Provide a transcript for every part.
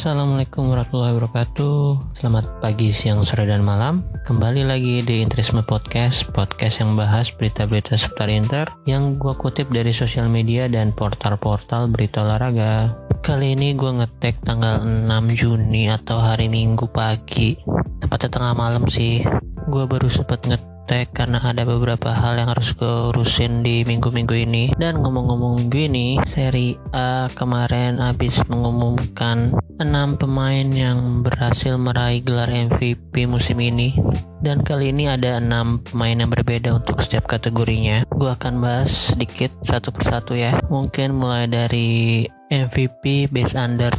Assalamualaikum warahmatullahi wabarakatuh. Selamat pagi, siang, sore, dan malam. Kembali lagi di Interisme Podcast Podcast yang bahas berita-berita seputar Inter Yang gue kutip dari sosial media dan portal-portal berita olahraga. Kali ini gue ngetek tanggal 6 Juni atau hari Minggu pagi. Tepatnya tengah malam sih. Gue baru sempet ngetek tag karena ada beberapa hal yang harus gue urusin di minggu-minggu ini. Dan ngomong-ngomong minggu ini seri A kemarin habis mengumumkan 6 pemain yang berhasil meraih gelar MVP musim ini. Dan kali ini ada 6 pemain yang berbeda untuk setiap kategorinya. Gue akan bahas sedikit satu persatu ya. Mungkin mulai dari MVP Base Under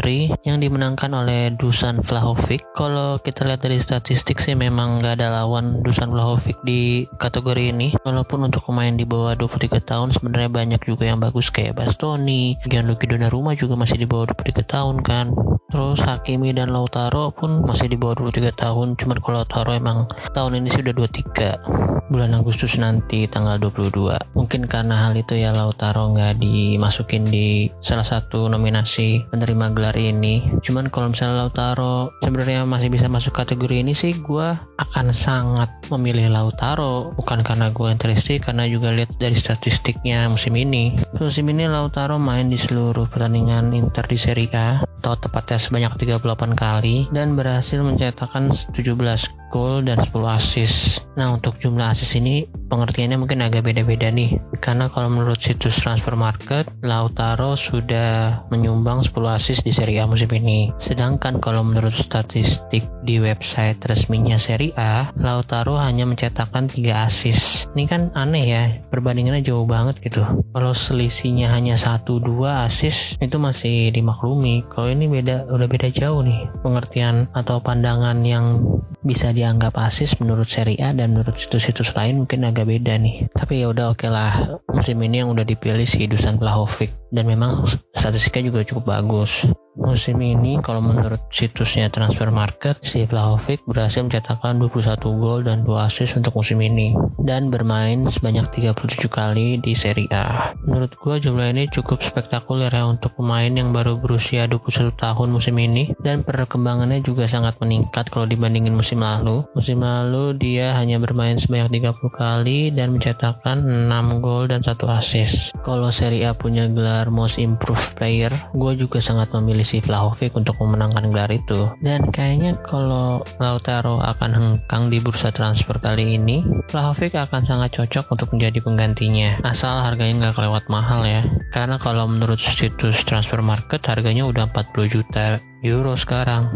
23 yang dimenangkan oleh Dusan Vlahovic. Kalau kita lihat dari statistik sih memang nggak ada lawan Dusan Vlahovic di kategori ini. Walaupun untuk pemain di bawah 23 tahun sebenarnya banyak juga yang bagus kayak Bastoni, Gianluigi Donnarumma juga masih di bawah 23 tahun kan. Terus Hakimi dan Lautaro pun masih di bawah 23 tahun. Cuman kalau Lautaro emang tahun ini sudah 23 bulan Agustus nanti tanggal 22. Mungkin karena hal itu ya Lautaro nggak dimasukin di salah satu nominasi penerima gelar ini. Cuman kalau misalnya Lautaro sebenarnya masih bisa masuk kategori ini sih, gue akan sangat memilih Lautaro. Bukan karena gue interested, karena juga lihat dari statistiknya musim ini. Musim ini Lautaro main di seluruh pertandingan Inter di Serie A atau tepatnya sebanyak 38 kali dan berhasil mencetakkan 17 gol dan 10 assist. Nah untuk jumlah assist ini pengertiannya mungkin agak beda-beda nih karena kalau menurut situs transfer market Lautaro sudah menyumbang 10 assist di Serie A musim ini. Sedangkan kalau menurut statistik di website resminya Serie A, Lautaro hanya mencetakkan 3 assist. Ini kan aneh ya, perbandingannya jauh banget gitu. Kalau selisihnya hanya 1-2 assist itu masih dimaklumi. Kalau ini beda udah beda jauh nih pengertian atau pandangan yang bisa dianggap asis menurut Serie A dan menurut situs-situs lain mungkin agak beda nih. Tapi ya udah oke okay lah musim ini yang udah dipilih si Dusan Vlahovic dan memang statistiknya juga cukup bagus. Musim ini kalau menurut situsnya Transfer Market, si Vlahovic berhasil mencetakkan 21 gol dan 2 assist untuk musim ini dan bermain sebanyak 37 kali di Serie A. Menurut gue jumlah ini cukup spektakuler ya untuk pemain yang baru berusia 21 tahun musim ini dan perkembangannya juga sangat meningkat kalau dibandingin musim lalu. Musim lalu dia hanya bermain sebanyak 30 kali dan mencetakkan 6 gol dan 1 assist. Kalau Serie A punya gelar Most Improved Player, gue juga sangat memilih si Vlahovic untuk memenangkan gelar itu. Dan kayaknya kalau Lautaro akan hengkang di bursa transfer kali ini, Vlahovic akan sangat cocok untuk menjadi penggantinya. Asal harganya nggak kelewat mahal ya. Karena kalau menurut situs transfer market harganya udah 40 juta euro sekarang.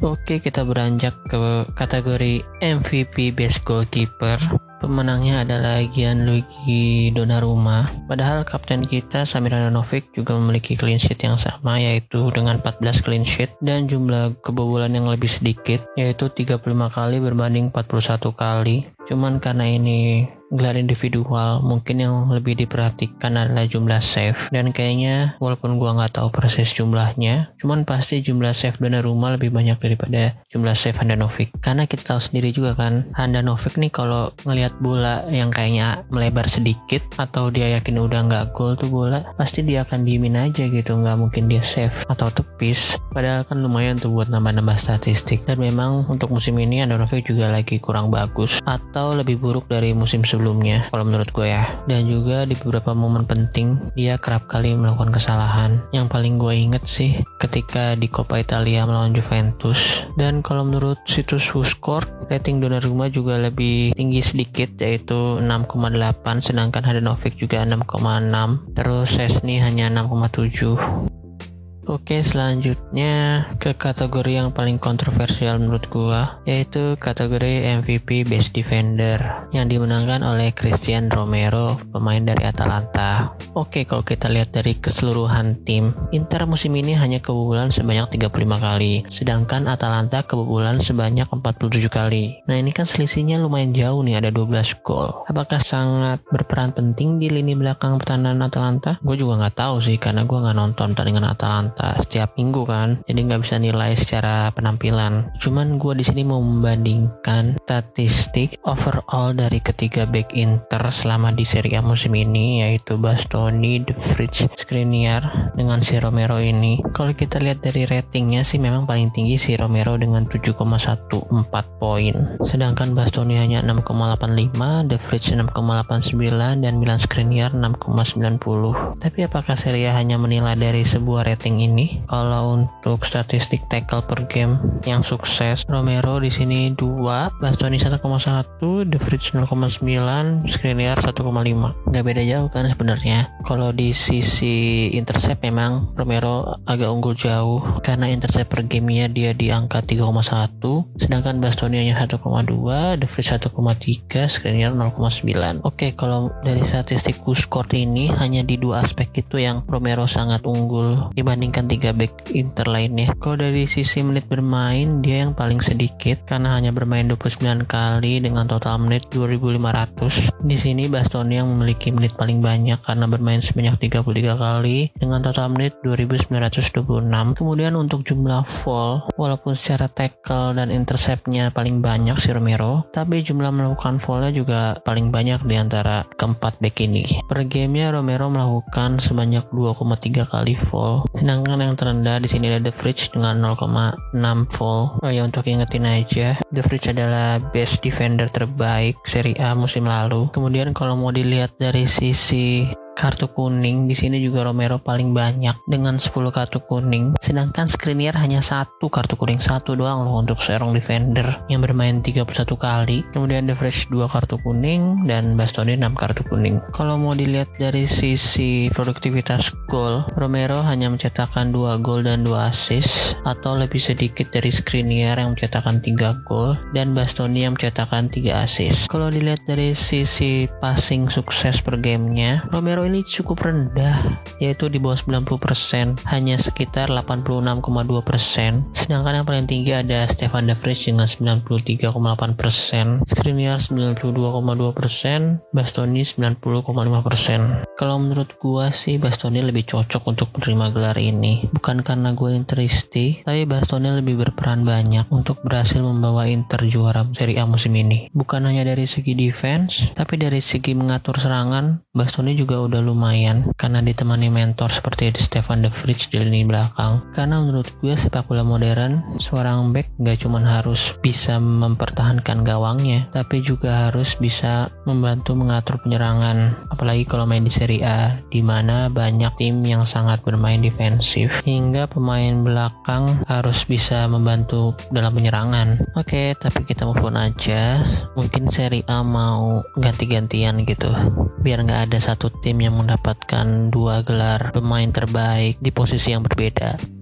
Oke, kita beranjak ke kategori MVP Best Goalkeeper. Pemenangnya adalah Gianluigi Donnarumma. Padahal kapten kita Samir Handanovic juga memiliki clean sheet yang sama yaitu dengan 14 clean sheet dan jumlah kebobolan yang lebih sedikit yaitu 35 kali berbanding 41 kali. Cuman karena ini gelar individual mungkin yang lebih diperhatikan adalah jumlah save. Dan kayaknya walaupun gua nggak tahu persis jumlahnya cuman pasti jumlah save Donnarumma lebih banyak daripada jumlah save Handanovic karena kita tahu sendiri juga kan Handanovic nih kalau ngelihat bola yang kayaknya melebar sedikit atau dia yakin udah nggak gol tuh bola pasti dia akan diemin aja gitu nggak mungkin dia save atau tepis. Padahal kan lumayan tuh buat nambah-nambah statistik. Dan memang untuk musim ini Handanovic juga lagi kurang bagus. Atau lebih buruk dari musim sebelumnya sebelumnya kalau menurut gue ya. Dan juga di beberapa momen penting dia kerap kali melakukan kesalahan. Yang paling gue inget sih ketika di Coppa Italia melawan Juventus. Dan kalau menurut situs WhoScored rating Donnarumma juga lebih tinggi sedikit yaitu 6,8 sedangkan Hadanovic juga 6,6 terus Sesni hanya 6,7 Oke, selanjutnya ke kategori yang paling kontroversial menurut gua, yaitu kategori MVP Best Defender yang dimenangkan oleh Christian Romero, pemain dari Atalanta. Oke, kalau kita lihat dari keseluruhan tim, Inter musim ini hanya kebobolan sebanyak 35 kali, sedangkan Atalanta kebobolan sebanyak 47 kali. Nah, ini kan selisihnya lumayan jauh nih, ada 12 gol. Apakah sangat berperan penting di lini belakang pertahanan Atalanta? Gue juga nggak tahu sih, karena gue nggak nonton pertandingan Atalanta rata-rata setiap minggu kan. Jadi nggak bisa nilai secara penampilan. Cuman gue di sini mau membandingkan statistik overall dari ketiga back Inter selama di Serie A musim ini yaitu Bastoni, De Vrij, Skriniar dengan si Romero ini. Kalau kita lihat dari ratingnya sih memang paling tinggi si Romero dengan 7,14 poin. Sedangkan Bastoni hanya 6,85 De Vrij 6,89 dan Milan Skriniar 6,90 tapi apakah Serie A hanya menilai dari sebuah rating ini. Kalau untuk statistik tackle per game yang sukses Romero di sini 2 Bastoni 1,1 De Vrij 0,9 Skriniar 1,5 nggak beda jauh kan sebenarnya. Kalau di sisi intercept memang Romero agak unggul jauh. Karena intercept per gamenya dia di angka 3,1 sedangkan Bastoni hanya 1,2 De Vrij 1,3 Skriniar 0,9 oke kalau dari statistik score ini hanya di dua aspek itu yang Romero sangat unggul dibandingkan tiga back Inter lainnya. Kalau dari sisi menit bermain, dia yang paling sedikit karena hanya bermain 29 kali dengan total menit 2500. Di sini Bastoni yang memiliki menit paling banyak karena bermain sebanyak 33 kali dengan total menit 2926. Kemudian untuk jumlah fall, walaupun secara tackle dan interceptnya paling banyak si Romero, tapi jumlah melakukan fallnya juga paling banyak di antara keempat back ini. Per gamenya Romero melakukan sebanyak 2,3 kali fall. Sedangkan yang terendah di sini ada The Fridge dengan 0,6 fall. Oh ya untuk ingetin aja, The Fridge adalah best defender terbaik Serie A musim lalu. Kemudian kalau mau dilihat dari sisi kartu kuning di sini juga Romero paling banyak dengan 10 kartu kuning. Sedangkan Skriniar hanya satu kartu kuning satu doang loh untuk seorang defender yang bermain 31 kali. Kemudian The Fresh 2 kartu kuning dan Bastoni 6 kartu kuning. Kalau mau dilihat dari sisi produktivitas gol Romero hanya mencetakkan 2 gol dan 2 assist atau lebih sedikit dari Skriniar yang mencetakkan 3 gol dan Bastoni yang mencetakkan 3 assist. Kalau dilihat dari sisi passing sukses per gamenya Romero ini cukup rendah yaitu di bawah 90% hanya sekitar 86,2% sedangkan yang paling tinggi ada Stefan De Vrij dengan 93,8% Skriniar 92,2% Bastoni 90,5% kalau menurut gua sih Bastoni lebih cocok untuk menerima gelar ini. Bukan karena gue interisti tapi Bastoni lebih berperan banyak untuk berhasil membawa Inter juara Serie A musim ini. Bukan hanya dari segi defense tapi dari segi mengatur serangan Bastoni juga udah udah lumayan karena ditemani mentor seperti Stefan De Vrij di lini belakang. Karena menurut gue sepak bola modern, seorang back gak cuma harus bisa mempertahankan gawangnya, tapi juga harus bisa membantu mengatur penyerangan. Apalagi kalau main di Serie A, di mana banyak tim yang sangat bermain defensif, hingga pemain belakang harus bisa membantu dalam penyerangan. Oke, tapi kita move on aja. Mungkin Serie A mau ganti-gantian gitu, biar nggak ada satu tim yang mendapatkan dua gelar pemain terbaik di posisi yang berbeda.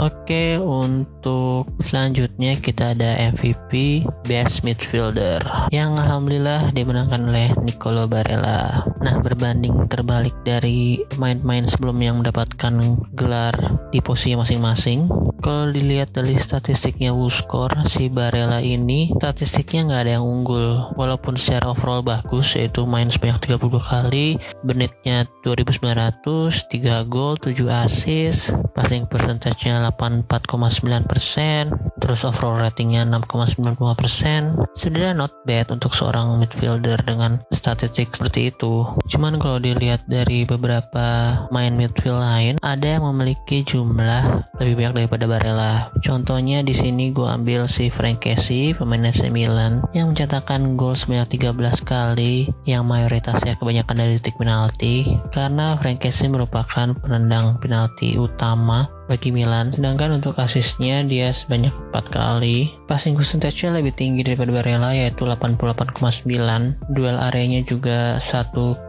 Oke, untuk selanjutnya kita ada MVP Best Midfielder yang alhamdulillah dimenangkan oleh Nicolo Barella. Nah, berbanding terbalik dari pemain-pemain sebelumnya yang mendapatkan gelar di posisi masing-masing, kalau dilihat dari statistiknya WUSCORE, si Barella ini statistiknya nggak ada yang unggul. Walaupun secara overall bagus, yaitu main sebanyak 32 kali, menitnya 2900, 3 gol, 7 assist, passing percentage-nya 84,9%, terus overall ratingnya 6,95%. Sebenarnya not bad untuk seorang midfielder dengan statistik seperti itu. Cuman kalau dilihat dari beberapa main midfield lain, ada yang memiliki jumlah lebih banyak daripada Barella. Contohnya di sini gue ambil si Frank Casey, pemain AC Milan, yang mencetakkan gol sebanyak 13 kali, yang mayoritasnya kebanyakan dari titik penalti, karena Frank Casey merupakan penendang penalti utama bagi Milan. Sedangkan untuk asisnya dia sebanyak 4 kali. Passing percentage-nya lebih tinggi daripada Barella yaitu 88,9. Duel areanya juga 1,5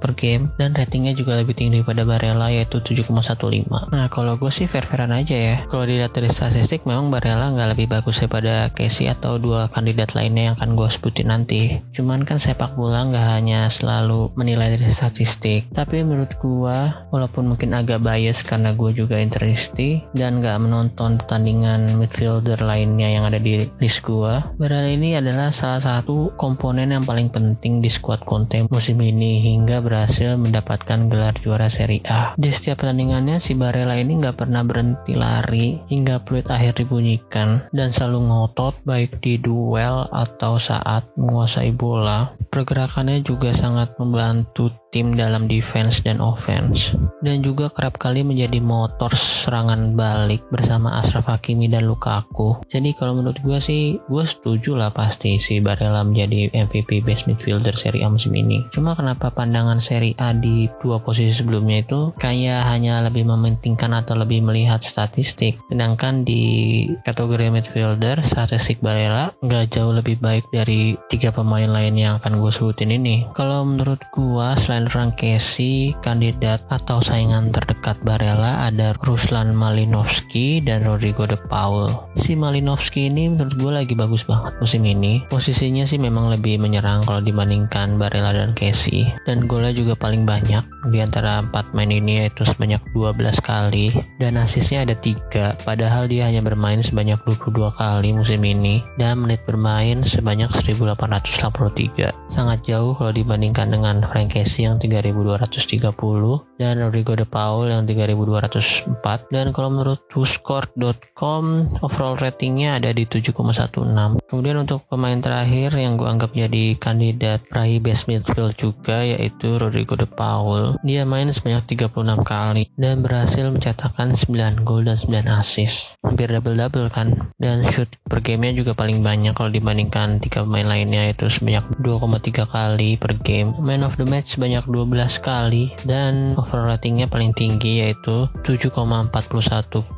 per game dan ratingnya juga lebih tinggi daripada Barella yaitu 7,15. Nah kalau gue sih fair-fairan aja ya. Kalau dilihat dari statistik memang Barella nggak lebih bagus daripada Casey atau dua kandidat lainnya yang akan gue sebutin nanti. Cuman kan sepak bola nggak hanya selalu menilai dari statistik. Tapi menurut gue walaupun mungkin agak bias karena gue juga juga Interisti dan gak menonton pertandingan midfielder lainnya yang ada di list gua. Barella ini adalah salah satu komponen yang paling penting di skuad Conte musim ini hingga berhasil mendapatkan gelar juara Serie A. Di setiap pertandingannya si Barella ini gak pernah berhenti lari hingga peluit akhir dibunyikan dan selalu ngotot baik di duel atau saat menguasai bola. Pergerakannya juga sangat membantu tim dalam defense dan offense dan juga kerap kali menjadi motor serangan balik bersama Ashraf Hakimi dan Lukaku. Jadi kalau menurut gue sih gue setuju lah pasti si Barella menjadi MVP best midfielder Serie A musim ini. Cuma kenapa pandangan Serie A di dua posisi sebelumnya itu kayak hanya lebih mementingkan atau lebih melihat statistik sedangkan di kategori midfielder statistik Barella nggak jauh lebih baik dari tiga pemain lain yang akan gue sebutin ini. Kalau menurut gue selain Selain Frankesi, kandidat atau saingan terdekat Barella ada Ruslan Malinovski dan Rodrigo de Paul. Si Malinovski ini menurut gue lagi bagus banget musim ini. Posisinya sih memang lebih menyerang kalau dibandingkan Barella dan Casey. Dan golnya juga paling banyak di antara empat main ini yaitu sebanyak 12 kali. Dan asisnya ada 3, padahal dia hanya bermain sebanyak 22 kali musim ini. Dan menit bermain sebanyak 1883. Sangat jauh kalau dibandingkan dengan Frank Casey yang yang 3230 dan Rodrigo de Paul yang 3204 dan kalau menurut WhoScored.com overall ratingnya ada di 7,16 kemudian untuk pemain terakhir yang gue anggap jadi kandidat peraih best midfield juga yaitu Rodrigo de Paul. Dia main sebanyak 36 kali dan berhasil mencetakkan 9 gol dan 9 assist. Hampir double-double kan? Dan shoot per gamenya juga paling banyak kalau dibandingkan tiga pemain lainnya itu sebanyak 2,3 kali per game. Man of the match sebanyak 12 kali. Dan overall ratingnya paling tinggi yaitu 7,41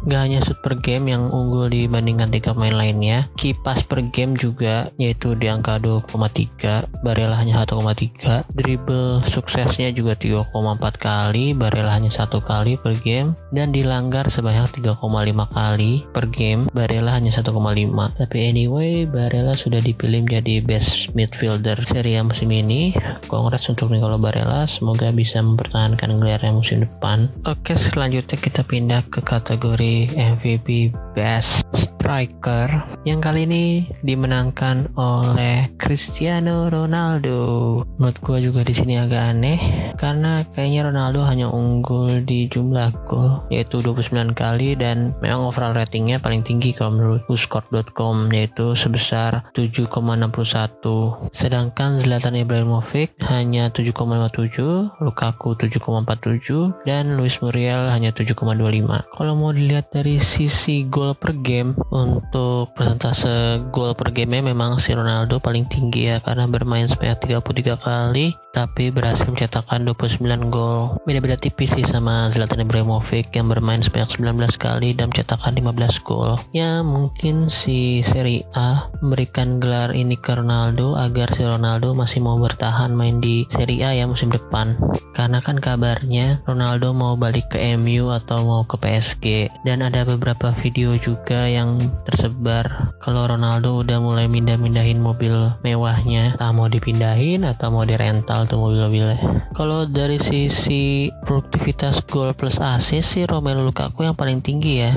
gak hanya shoot per game yang unggul dibandingkan tiga pemain lainnya kipas per game juga yaitu di angka 2,3 Barella hanya 1,3 dribble suksesnya juga 3,4 kali Barella hanya satu kali per game dan dilanggar sebanyak 3,5 kali per game Barella hanya 1,5 tapi anyway Barella sudah dipilih menjadi best midfielder Serie A musim ini. Congrats untuk Nicolo Barella semoga bisa mempertahankan gelarnya musim depan. Oke, selanjutnya kita pindah ke kategori MVP Best Striker yang kali ini dimenangkan oleh Cristiano Ronaldo. Menurut gue juga di sini agak aneh karena kayaknya Ronaldo hanya unggul di jumlah gol yaitu 29 kali dan memang overall ratingnya paling tinggi kalau menurut WhoScored.com yaitu sebesar 7,61 sedangkan Zlatan Ibrahimovic hanya 7,57 Lukaku 7,47, dan Luis Muriel hanya 7,25. Kalau mau dilihat dari sisi gol per game, untuk persentase gol per game memang si Ronaldo paling tinggi ya karena bermain sebanyak 33 kali tapi berhasil mencetakkan 29 gol. Beda-beda tipis sih sama Zlatan Ibrahimovic yang bermain sebanyak 19 kali dan mencetakkan 15 gol. Ya mungkin si Serie A memberikan gelar ini ke Ronaldo agar si Ronaldo masih mau bertahan main di Serie A ya musim depan. Karena kan kabarnya Ronaldo mau balik ke MU atau mau ke PSG dan ada beberapa video juga yang tersebar kalau Ronaldo udah mulai mindah-mindahin mobil mewahnya, tak mau dipindahin atau mau dirental tuh mobil-mobilnya. Kalau dari sisi produktivitas gol plus assist sih Romelu Lukaku yang paling tinggi ya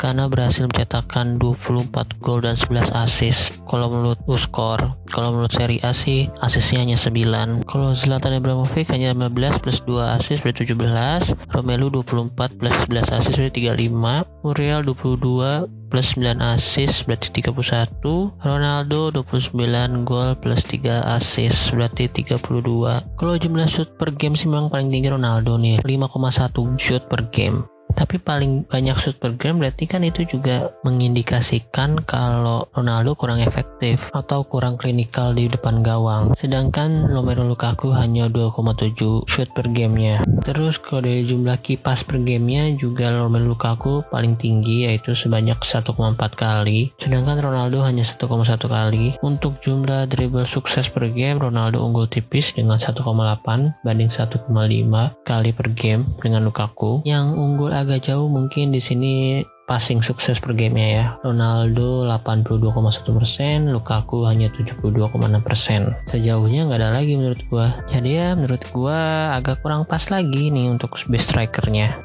karena berhasil mencetakkan 24 gol dan 11 assist. Kalau menurut Uskor, kalau menurut seri A sih asisnya hanya 9. Kalau Zlatan Ibrahimovic hanya 15 plus 2 assist berarti 17. Romelu 24 plus 11 assist berarti 35. Muriel 22 plus 9 assist berarti 31. Ronaldo 29 gol plus 3 assist berarti 32. Kalau jumlah shoot per game sih memang paling tinggi Ronaldo nih 5,1 shoot per game tapi paling banyak shoot per game berarti kan itu juga mengindikasikan kalau Ronaldo kurang efektif atau kurang klinikal di depan gawang. Sedangkan Romelu Lukaku hanya 2,7 shoot per gamenya. Terus kalau dari jumlah kipas per gamenya juga Romelu Lukaku paling tinggi yaitu sebanyak 1,4 kali. Sedangkan Ronaldo hanya 1,1 kali. Untuk jumlah dribble sukses per game Ronaldo unggul tipis dengan 1,8 banding 1,5 kali per game dengan Lukaku. Yang unggul agak jauh mungkin di sini passing sukses per gamenya ya. Ronaldo 82,1%, Lukaku hanya 72,6%. Sejauhnya nggak ada lagi menurut gua. Jadi ya menurut gua agak kurang pas lagi nih untuk best strikernya.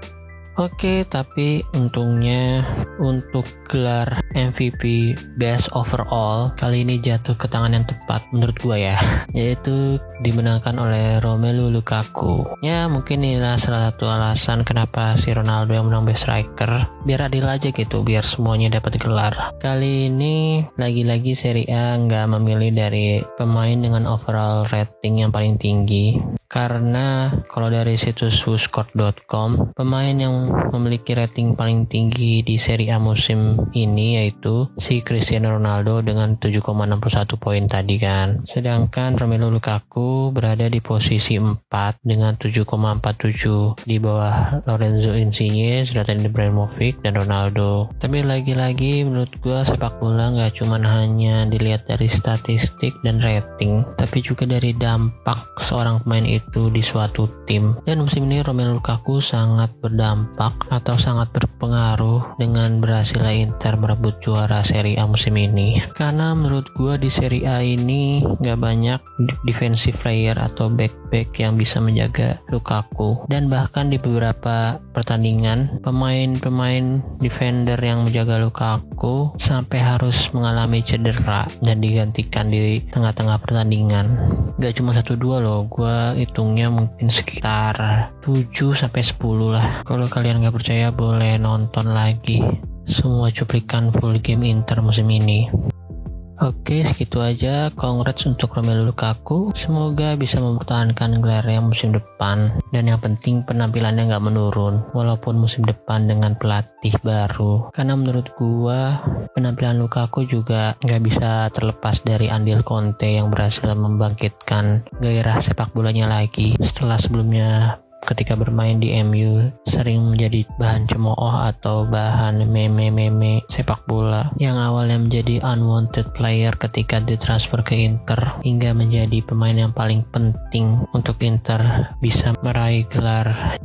Oke, tapi untungnya untuk gelar MVP Best Overall kali ini jatuh ke tangan yang tepat menurut gue ya, yaitu dimenangkan oleh Romelu Lukaku. Ya, mungkin inilah salah satu alasan kenapa si Ronaldo yang menang Best Striker. Biar adil aja gitu, biar semuanya dapat gelar. Kali ini lagi-lagi Serie A nggak memilih dari pemain dengan overall rating yang paling tinggi karena kalau dari situs WhoScored.com pemain yang memiliki rating paling tinggi di Serie A musim ini yaitu si Cristiano Ronaldo dengan 7,61 poin tadi kan. Sedangkan Romelu Lukaku berada di posisi 4 dengan 7,47 di bawah Lorenzo Insigne, Zlatan Ibrahimovic dan Ronaldo. Tapi lagi-lagi menurut gue sepak bola nggak cuma hanya dilihat dari statistik dan rating tapi juga dari dampak seorang pemain itu di suatu tim. Dan musim ini Romelu Lukaku sangat berdampak atau sangat berpengaruh dengan berhasilnya Inter merebut juara Serie A musim ini. Karena menurut gue di Serie A ini nggak banyak defensive player atau back-back yang bisa menjaga Lukaku. Dan bahkan di beberapa pertandingan pemain-pemain defender yang menjaga Lukaku sampai harus mengalami cedera dan digantikan di tengah-tengah pertandingan. Gak cuma satu dua loh, gue hitungnya mungkin sekitar 7 sampai 10 lah. Kalau kalian nggak percaya boleh nonton lagi semua cuplikan full game Inter musim ini. Oke, segitu aja. Congrats untuk Romelu Lukaku. Semoga bisa mempertahankan gelarnya musim depan. Dan yang penting penampilannya nggak menurun, walaupun musim depan dengan pelatih baru. Karena menurut gua, penampilan Lukaku juga nggak bisa terlepas dari andil Conte yang berhasil membangkitkan gairah sepak bolanya lagi. Setelah sebelumnya ketika bermain di MU sering menjadi bahan cemooh atau bahan meme-meme sepak bola yang awalnya menjadi unwanted player ketika ditransfer ke Inter hingga menjadi pemain yang paling penting untuk Inter bisa meraih gelar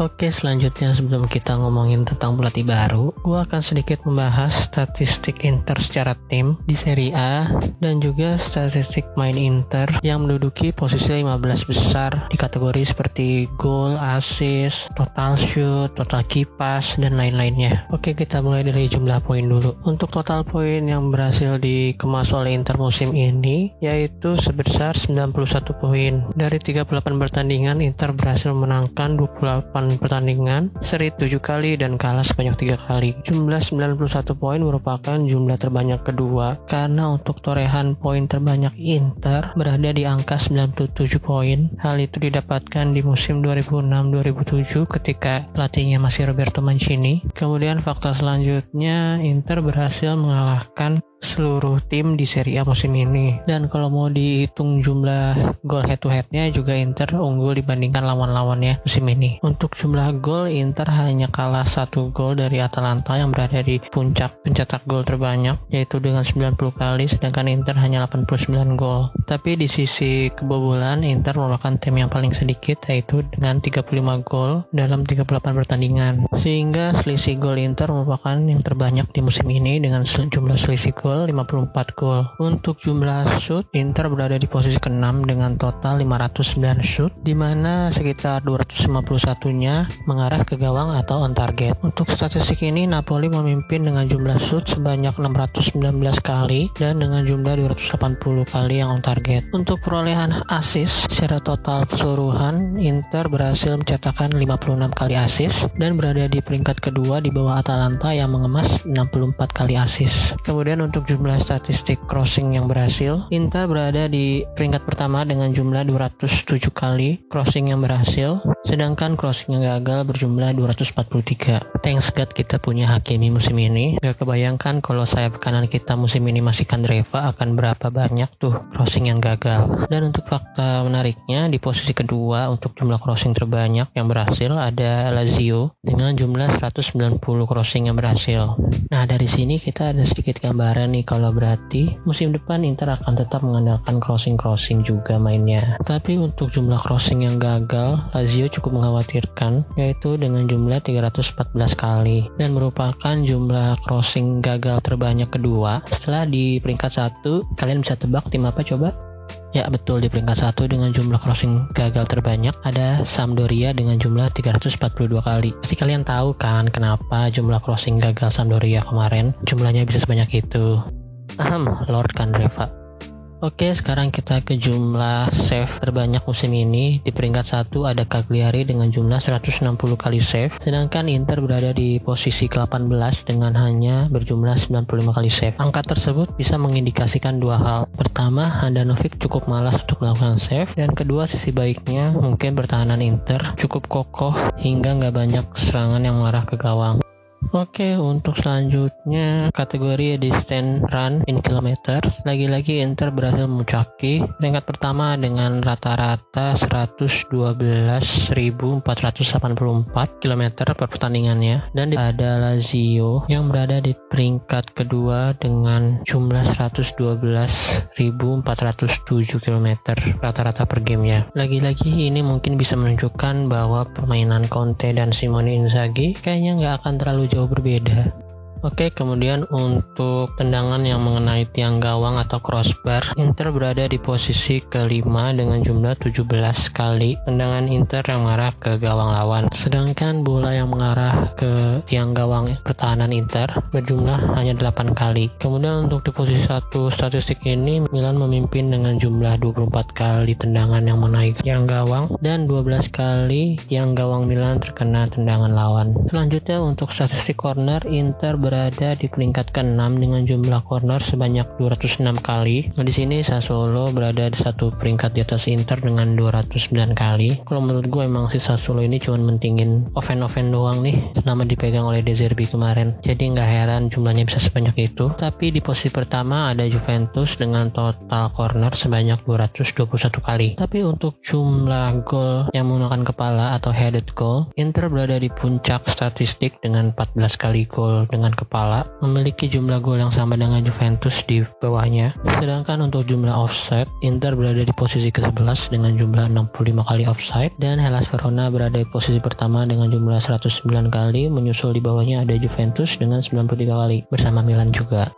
Oke, selanjutnya sebelum kita ngomongin tentang pelatih baru, gue akan sedikit membahas statistik Inter secara tim di Serie A dan juga statistik main Inter yang menduduki posisi 15 besar di kategori seperti gol, assist, total shoot, total kipas, dan lain-lainnya. Oke, kita mulai dari jumlah poin dulu. Untuk total poin yang berhasil dikemas oleh Inter musim ini yaitu sebesar 91 poin. Dari 38 pertandingan, Inter berhasil menangkan 28 pertandingan, seri 7 kali dan kalah sebanyak 3 kali. Jumlah 91 poin merupakan jumlah terbanyak kedua karena untuk torehan poin terbanyak Inter berada di angka 97 poin. Hal itu didapatkan di musim 2006-2007 ketika pelatihnya masih Roberto Mancini. Kemudian fakta selanjutnya Inter berhasil mengalahkan seluruh tim di Serie A musim ini. Dan kalau mau dihitung jumlah gol head to headnya juga Inter unggul dibandingkan lawan-lawannya musim ini. Untuk jumlah gol Inter hanya kalah satu gol dari Atalanta yang berada di puncak pencetak gol terbanyak yaitu dengan 90 kali sedangkan Inter hanya 89 gol. Tapi di sisi kebobolan Inter merupakan tim yang paling sedikit yaitu dengan 35 gol dalam 38 pertandingan. Sehingga selisih gol Inter merupakan yang terbanyak di musim ini dengan jumlah selisih gol gol 54 gol. Untuk jumlah shoot, Inter berada di posisi ke-6 dengan total 509 shoot, di mana sekitar 251-nya mengarah ke gawang atau on target. Untuk statistik ini, Napoli memimpin dengan jumlah shoot sebanyak 619 kali dan dengan jumlah 280 kali yang on target. Untuk perolehan assist secara total keseluruhan, Inter berhasil mencetakkan 56 kali assist dan berada di peringkat kedua di bawah Atalanta yang mengemas 64 kali assist. Kemudian untuk untuk jumlah statistik crossing yang berhasil, Inter berada di peringkat pertama dengan jumlah 207 kali crossing yang berhasil, sedangkan crossing yang gagal berjumlah 243. Thanks God kita punya Hakimi musim ini. Gak kebayangkan kalau saya kanan kita musim ini masih Kandreva akan berapa banyak tuh crossing yang gagal. Dan untuk fakta menariknya di posisi kedua untuk jumlah crossing terbanyak yang berhasil ada Lazio dengan jumlah 190 crossing yang berhasil. Nah dari sini kita ada sedikit gambaran kalau berarti musim depan Inter akan tetap mengandalkan crossing-crossing juga mainnya. Tapi untuk jumlah crossing yang gagal, Lazio cukup mengkhawatirkan yaitu dengan jumlah 314 kali dan merupakan jumlah crossing gagal terbanyak kedua. Setelah di peringkat satu, kalian bisa tebak tim apa coba? Ya betul di peringkat satu dengan jumlah crossing gagal terbanyak ada Sampdoria dengan jumlah 342 kali. Pasti kalian tahu kan kenapa jumlah crossing gagal Sampdoria kemarin jumlahnya bisa sebanyak itu. Ahem, Lord Kandreva. Oke, sekarang kita ke jumlah save terbanyak musim ini. Di peringkat satu ada Cagliari dengan jumlah 160 kali save, sedangkan Inter berada di posisi ke-18 dengan hanya berjumlah 95 kali save. Angka tersebut bisa mengindikasikan dua hal. Pertama, Handanovic cukup malas untuk melakukan save, dan kedua sisi baiknya mungkin pertahanan Inter cukup kokoh hingga nggak banyak serangan yang mengarah ke gawang. Oke, untuk selanjutnya kategori distance run in kilometers. Lagi-lagi Inter berhasil memuncaki peringkat pertama dengan rata-rata 112.484 km per pertandingannya dan ada Lazio yang berada di peringkat kedua dengan jumlah 112.407 km rata-rata per gamenya. Lagi-lagi ini mungkin bisa menunjukkan bahwa permainan Conte dan Simone Inzaghi kayaknya nggak akan terlalu jauh berbeda Oke, kemudian untuk tendangan yang mengenai tiang gawang atau crossbar, Inter berada di posisi kelima dengan jumlah 17 kali tendangan Inter yang mengarah ke gawang lawan. Sedangkan bola yang mengarah ke tiang gawang pertahanan Inter berjumlah hanya 8 kali. Kemudian untuk di posisi satu statistik ini, Milan memimpin dengan jumlah 24 kali tendangan yang mengenai tiang gawang dan 12 kali tiang gawang Milan terkena tendangan lawan. Selanjutnya untuk statistik corner, Inter ber berada di peringkat ke-6 dengan jumlah corner sebanyak 206 kali. Nah, di sini Sassuolo berada di satu peringkat di atas Inter dengan 209 kali. Kalau menurut gue emang si Sassuolo ini cuma mentingin oven-oven doang nih selama dipegang oleh De Zerbi kemarin. Jadi nggak heran jumlahnya bisa sebanyak itu. Tapi di posisi pertama ada Juventus dengan total corner sebanyak 221 kali. Tapi untuk jumlah gol yang menggunakan kepala atau headed goal, Inter berada di puncak statistik dengan 14 kali gol dengan kepala memiliki jumlah gol yang sama dengan Juventus di bawahnya. Sedangkan untuk jumlah offside, Inter berada di posisi ke-11 dengan jumlah 65 kali offside dan Hellas Verona berada di posisi pertama dengan jumlah 109 kali, menyusul di bawahnya ada Juventus dengan 93 kali bersama Milan juga.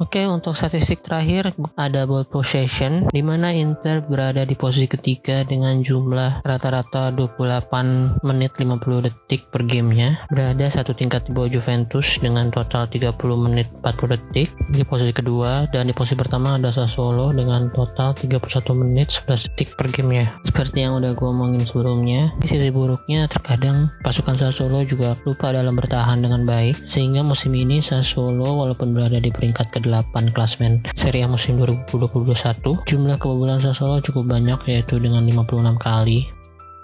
Oke, untuk statistik terakhir ada ball possession di mana Inter berada di posisi ketiga dengan jumlah rata-rata 28 menit 50 detik per gamenya. Berada satu tingkat di bawah Juventus dengan total 30 menit 40 detik di posisi kedua dan di posisi pertama ada Sassuolo dengan total 31 menit 11 detik per gamenya. Seperti yang udah gue omongin sebelumnya, sisi buruknya terkadang pasukan Sassuolo juga lupa dalam bertahan dengan baik sehingga musim ini Sassuolo walaupun berada di peringkat kedua 8 klasmen Serie A musim 2020-2021. Jumlah kebobolan Sassuolo cukup banyak yaitu dengan 56 kali.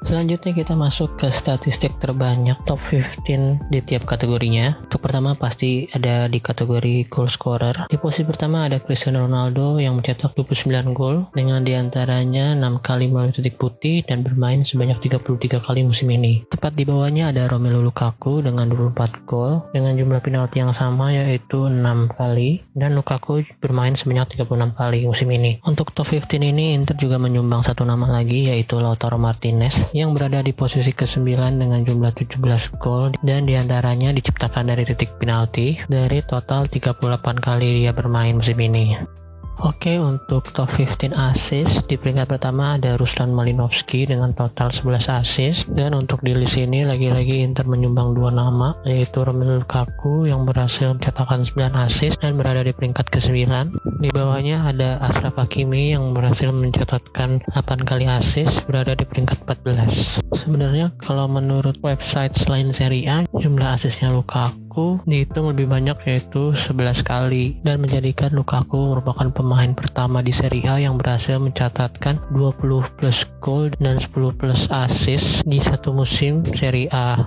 Selanjutnya kita masuk ke statistik terbanyak top 15 di tiap kategorinya. Untuk pertama pasti ada di kategori goal scorer. Di posisi pertama ada Cristiano Ronaldo yang mencetak 29 gol dengan di antaranya 6 kali melalui titik putih dan bermain sebanyak 33 kali musim ini. Tepat di bawahnya ada Romelu Lukaku dengan 24 gol dengan jumlah penalti yang sama yaitu 6 kali dan Lukaku bermain sebanyak 36 kali musim ini. Untuk top 15 ini Inter juga menyumbang satu nama lagi yaitu Lautaro Martinez yang berada di posisi ke-9 dengan jumlah 17 gol dan di antaranya diciptakan dari titik penalti dari total 38 kali dia bermain musim ini. Oke, untuk top 15 assist di peringkat pertama ada Ruslan Malinovski dengan total 11 assist dan untuk di list ini lagi-lagi Inter menyumbang dua nama yaitu Romelu Lukaku yang berhasil mencetakkan 9 assist dan berada di peringkat ke-9. Di bawahnya ada Ashraf Hakimi yang berhasil mencatatkan 8 kali assist berada di peringkat 14. Sebenarnya kalau menurut website selain Serie A jumlah Lukaku Lukaku dihitung lebih banyak yaitu 11 kali dan menjadikan Lukaku merupakan pemain pertama di Serie A yang berhasil mencatatkan 20 plus gol dan 10 plus assist di satu musim Serie A.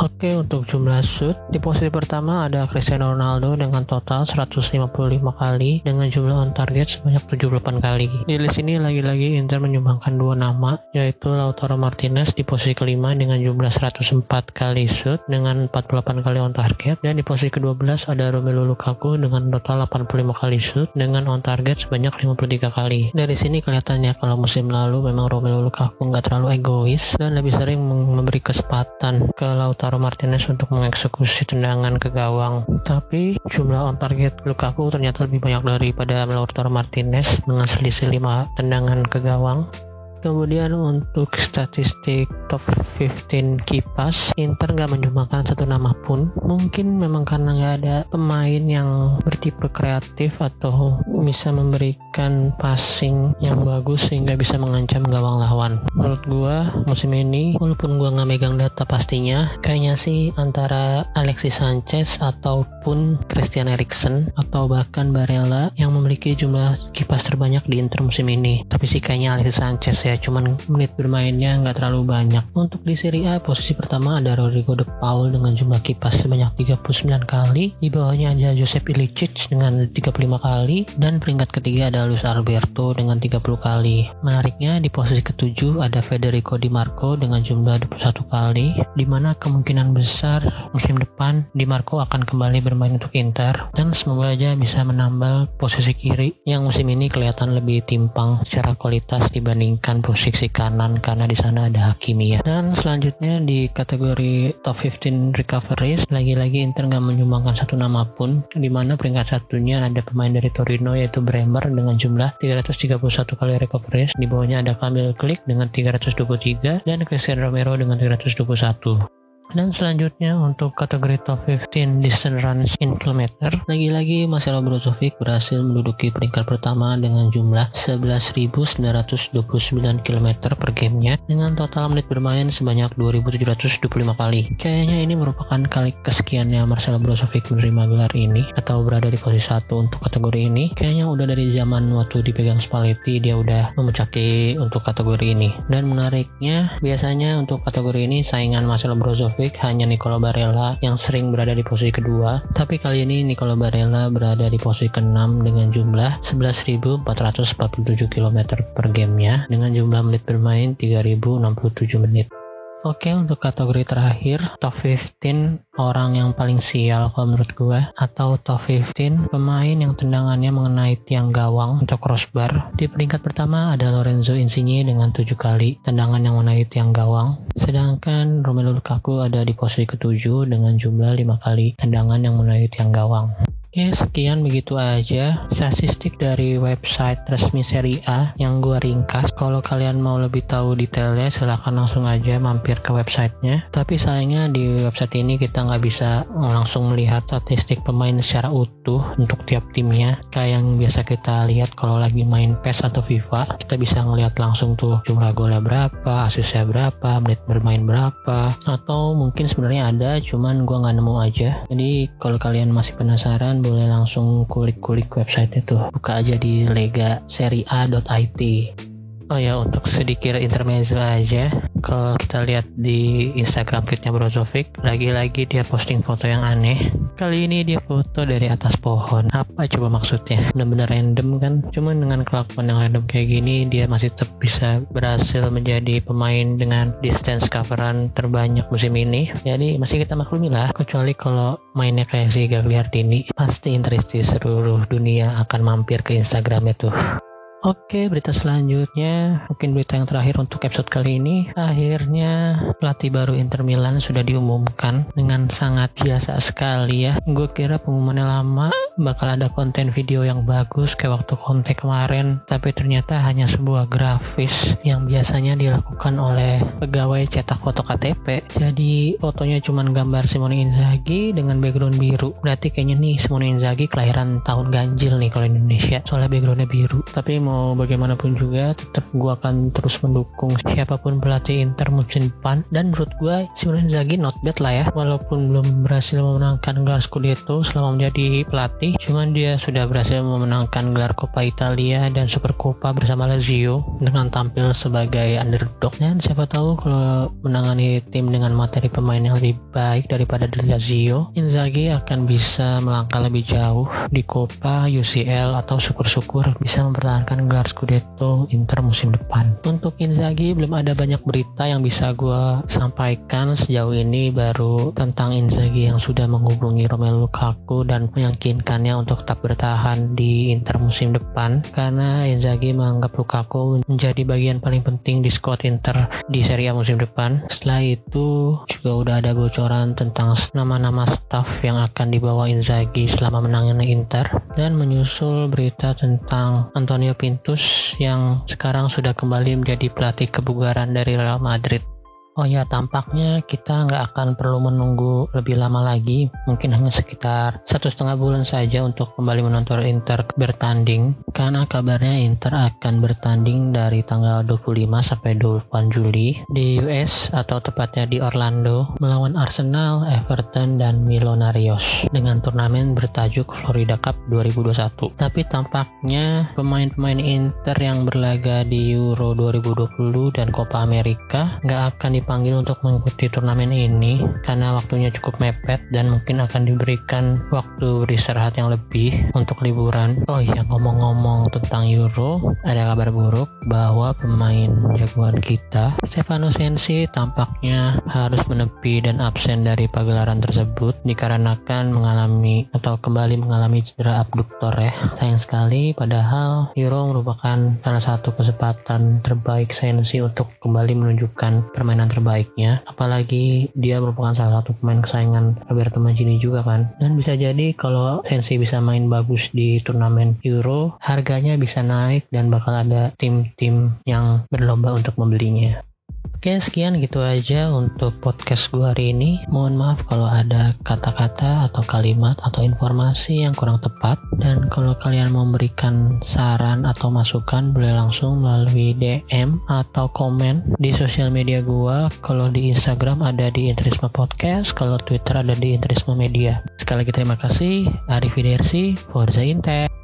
Oke, untuk jumlah shoot, di posisi pertama ada Cristiano Ronaldo dengan total 155 kali dengan jumlah on target sebanyak 78 kali. Di list ini lagi-lagi Inter menyumbangkan dua nama, yaitu Lautaro Martinez di posisi kelima dengan jumlah 104 kali shoot dengan 48 kali on target, dan di posisi ke-12 ada Romelu Lukaku dengan total 85 kali shoot dengan on target sebanyak 53 kali. Dari sini kelihatannya kalau musim lalu memang Romelu Lukaku nggak terlalu egois dan lebih sering memberi kesempatan ke Lautaro Lautaro Martinez untuk mengeksekusi tendangan ke gawang. Tapi jumlah on target Lukaku ternyata lebih banyak daripada Lautaro Martinez dengan selisih 5 tendangan ke gawang. Kemudian untuk statistik top 15 kipas, Inter nggak menyumbangkan satu nama pun. Mungkin memang karena nggak ada pemain yang bertipe kreatif atau bisa memberikan passing yang bagus sehingga bisa mengancam gawang lawan. Menurut gua musim ini, walaupun gua nggak megang data pastinya, kayaknya sih antara Alexis Sanchez ataupun Christian Eriksen atau bahkan Barella yang memiliki jumlah kipas terbanyak di Inter musim ini. Tapi sih kayaknya Alexis Sanchez ya cuman menit bermainnya nggak terlalu banyak untuk di Serie A posisi pertama ada Rodrigo De Paul dengan jumlah kipas sebanyak 39 kali di bawahnya ada Josep Ilicic dengan 35 kali dan peringkat ketiga ada Luis Alberto dengan 30 kali menariknya di posisi ketujuh ada Federico Di Marco dengan jumlah 21 kali di mana kemungkinan besar musim depan Di Marco akan kembali bermain untuk Inter dan semoga aja bisa menambal posisi kiri yang musim ini kelihatan lebih timpang secara kualitas dibandingkan posisi kanan karena di sana ada Hakimi ya. Dan selanjutnya di kategori top 15 recoveries lagi-lagi Inter nggak menyumbangkan satu nama pun di mana peringkat satunya ada pemain dari Torino yaitu Bremer dengan jumlah 331 kali recoveries di bawahnya ada Kamil Klik dengan 323 dan Cristiano Romero dengan 321 dan selanjutnya untuk kategori top 15 distance runs in kilometer, lagi-lagi Marcelo Brozovic berhasil menduduki peringkat pertama dengan jumlah 11.929 km per gamenya dengan total menit bermain sebanyak 2.725 kali. Kayaknya ini merupakan kali kesekiannya Marcelo Brozovic menerima gelar ini atau berada di posisi satu untuk kategori ini. Kayaknya udah dari zaman waktu dipegang Spalletti dia udah memuncaki untuk kategori ini. Dan menariknya biasanya untuk kategori ini saingan Marcelo Brozovic hanya Nicolo Barella yang sering berada di posisi kedua, tapi kali ini Nicolo Barella berada di posisi ke-6 dengan jumlah 11.447 km per gamenya dengan jumlah menit bermain 3.067 menit. Oke untuk kategori terakhir top 15 orang yang paling sial kalau menurut gue atau top 15 pemain yang tendangannya mengenai tiang gawang untuk crossbar di peringkat pertama ada Lorenzo Insigne dengan 7 kali tendangan yang mengenai tiang gawang. Sedangkan Romelu Lukaku ada di posisi ketujuh dengan jumlah 5 kali tendangan yang mengenai tiang gawang Oke, sekian begitu aja statistik dari website resmi Serie A yang gue ringkas. Kalau kalian mau lebih tahu detailnya, silahkan langsung aja mampir ke websitenya. Tapi sayangnya di website ini kita nggak bisa langsung melihat statistik pemain secara utuh untuk tiap timnya. Kayak yang biasa kita lihat kalau lagi main PES atau FIFA, kita bisa ngelihat langsung tuh jumlah golnya berapa, asisnya berapa, menit bermain berapa, atau mungkin sebenarnya ada, cuman gue nggak nemu aja. Jadi kalau kalian masih penasaran boleh langsung kulik-kulik website itu buka aja di legaseria.it Oh ya untuk sedikit intermezzo aja. Kalau kita lihat di Instagram feednya Brozovic Lagi-lagi dia posting foto yang aneh. Kali ini dia foto dari atas pohon. Apa coba maksudnya? Benar-benar random kan? Cuman dengan kelakuan yang random kayak gini Dia masih tetap bisa berhasil menjadi pemain dengan distance coveran terbanyak musim ini. Jadi masih kita maklumi lah. Kecuali kalau mainnya kayak si Gagliardini Pasti interest di seluruh dunia akan mampir ke Instagram itu Oke, berita selanjutnya, mungkin berita yang terakhir untuk episode kali ini. Akhirnya pelatih baru Inter Milan sudah diumumkan dengan sangat biasa sekali ya. Gue kira pengumumannya lama, bakal ada konten video yang bagus kayak waktu kontek kemarin, tapi ternyata hanya sebuah grafis yang biasanya dilakukan oleh pegawai cetak foto KTP. Jadi fotonya cuma gambar Simone Inzaghi dengan background biru. Berarti kayaknya nih Simone Inzaghi kelahiran tahun ganjil nih kalau Indonesia, soalnya backgroundnya biru. Tapi mau bagaimanapun juga tetap gue akan terus mendukung siapa pun pelatih Inter musim depan. Dan menurut gue sebenarnya Zagi not bad lah ya walaupun belum berhasil memenangkan gelar Scudetto selama menjadi pelatih. Cuman dia sudah berhasil memenangkan gelar Coppa Italia dan Super Coppa bersama Lazio dengan tampil sebagai underdog. Dan siapa tahu kalau menangani tim dengan materi pemain yang lebih baik daripada di Lazio Inzaghi akan bisa melangkah lebih jauh di Coppa UCL atau syukur-syukur bisa mempertahankan akan gelar Scudetto Inter musim depan. Untuk Inzaghi belum ada banyak berita yang bisa gue sampaikan sejauh ini baru tentang Inzaghi yang sudah menghubungi Romelu Lukaku dan meyakinkannya untuk tetap bertahan di Inter musim depan karena Inzaghi menganggap Lukaku menjadi bagian paling penting di squad Inter di Serie A musim depan. Setelah itu juga udah ada bocoran tentang nama-nama staff yang akan dibawa Inzaghi selama menangani Inter dan menyusul berita tentang Antonio Pintus yang sekarang sudah kembali menjadi pelatih kebugaran dari Real Madrid. Oh ya, tampaknya kita nggak akan perlu menunggu lebih lama lagi, mungkin hanya sekitar satu setengah bulan saja untuk kembali menonton Inter bertanding, karena kabarnya Inter akan bertanding dari tanggal 25 sampai 28 Juli di US atau tepatnya di Orlando melawan Arsenal, Everton, dan Millonarios dengan turnamen bertajuk Florida Cup 2021. Tapi tampaknya pemain-pemain Inter yang berlaga di Euro 2020 dan Copa America nggak akan dipanggil untuk mengikuti turnamen ini karena waktunya cukup mepet dan mungkin akan diberikan waktu beristirahat yang lebih untuk liburan. Oh iya ngomong-ngomong tentang Euro, ada kabar buruk bahwa pemain jagoan kita Stefano Sensi tampaknya harus menepi dan absen dari pagelaran tersebut dikarenakan mengalami atau kembali mengalami cedera abduktor ya. Sayang sekali padahal Euro merupakan salah satu kesempatan terbaik Sensi untuk kembali menunjukkan permainan terbaiknya. Apalagi dia merupakan salah satu pemain kesayangan Roberto Mancini juga kan. Dan bisa jadi kalau Sensi bisa main bagus di turnamen Euro harganya bisa naik dan bakal ada tim-tim yang berlomba untuk membelinya Oke sekian gitu aja untuk podcast gue hari ini. Mohon maaf kalau ada kata-kata atau kalimat atau informasi yang kurang tepat. Dan kalau kalian mau memberikan saran atau masukan boleh langsung melalui DM atau komen di sosial media gue Kalau di Instagram ada di Intrisma Podcast Kalau Twitter ada di Intrisma Media. Sekali lagi terima kasih Arif Forza Intel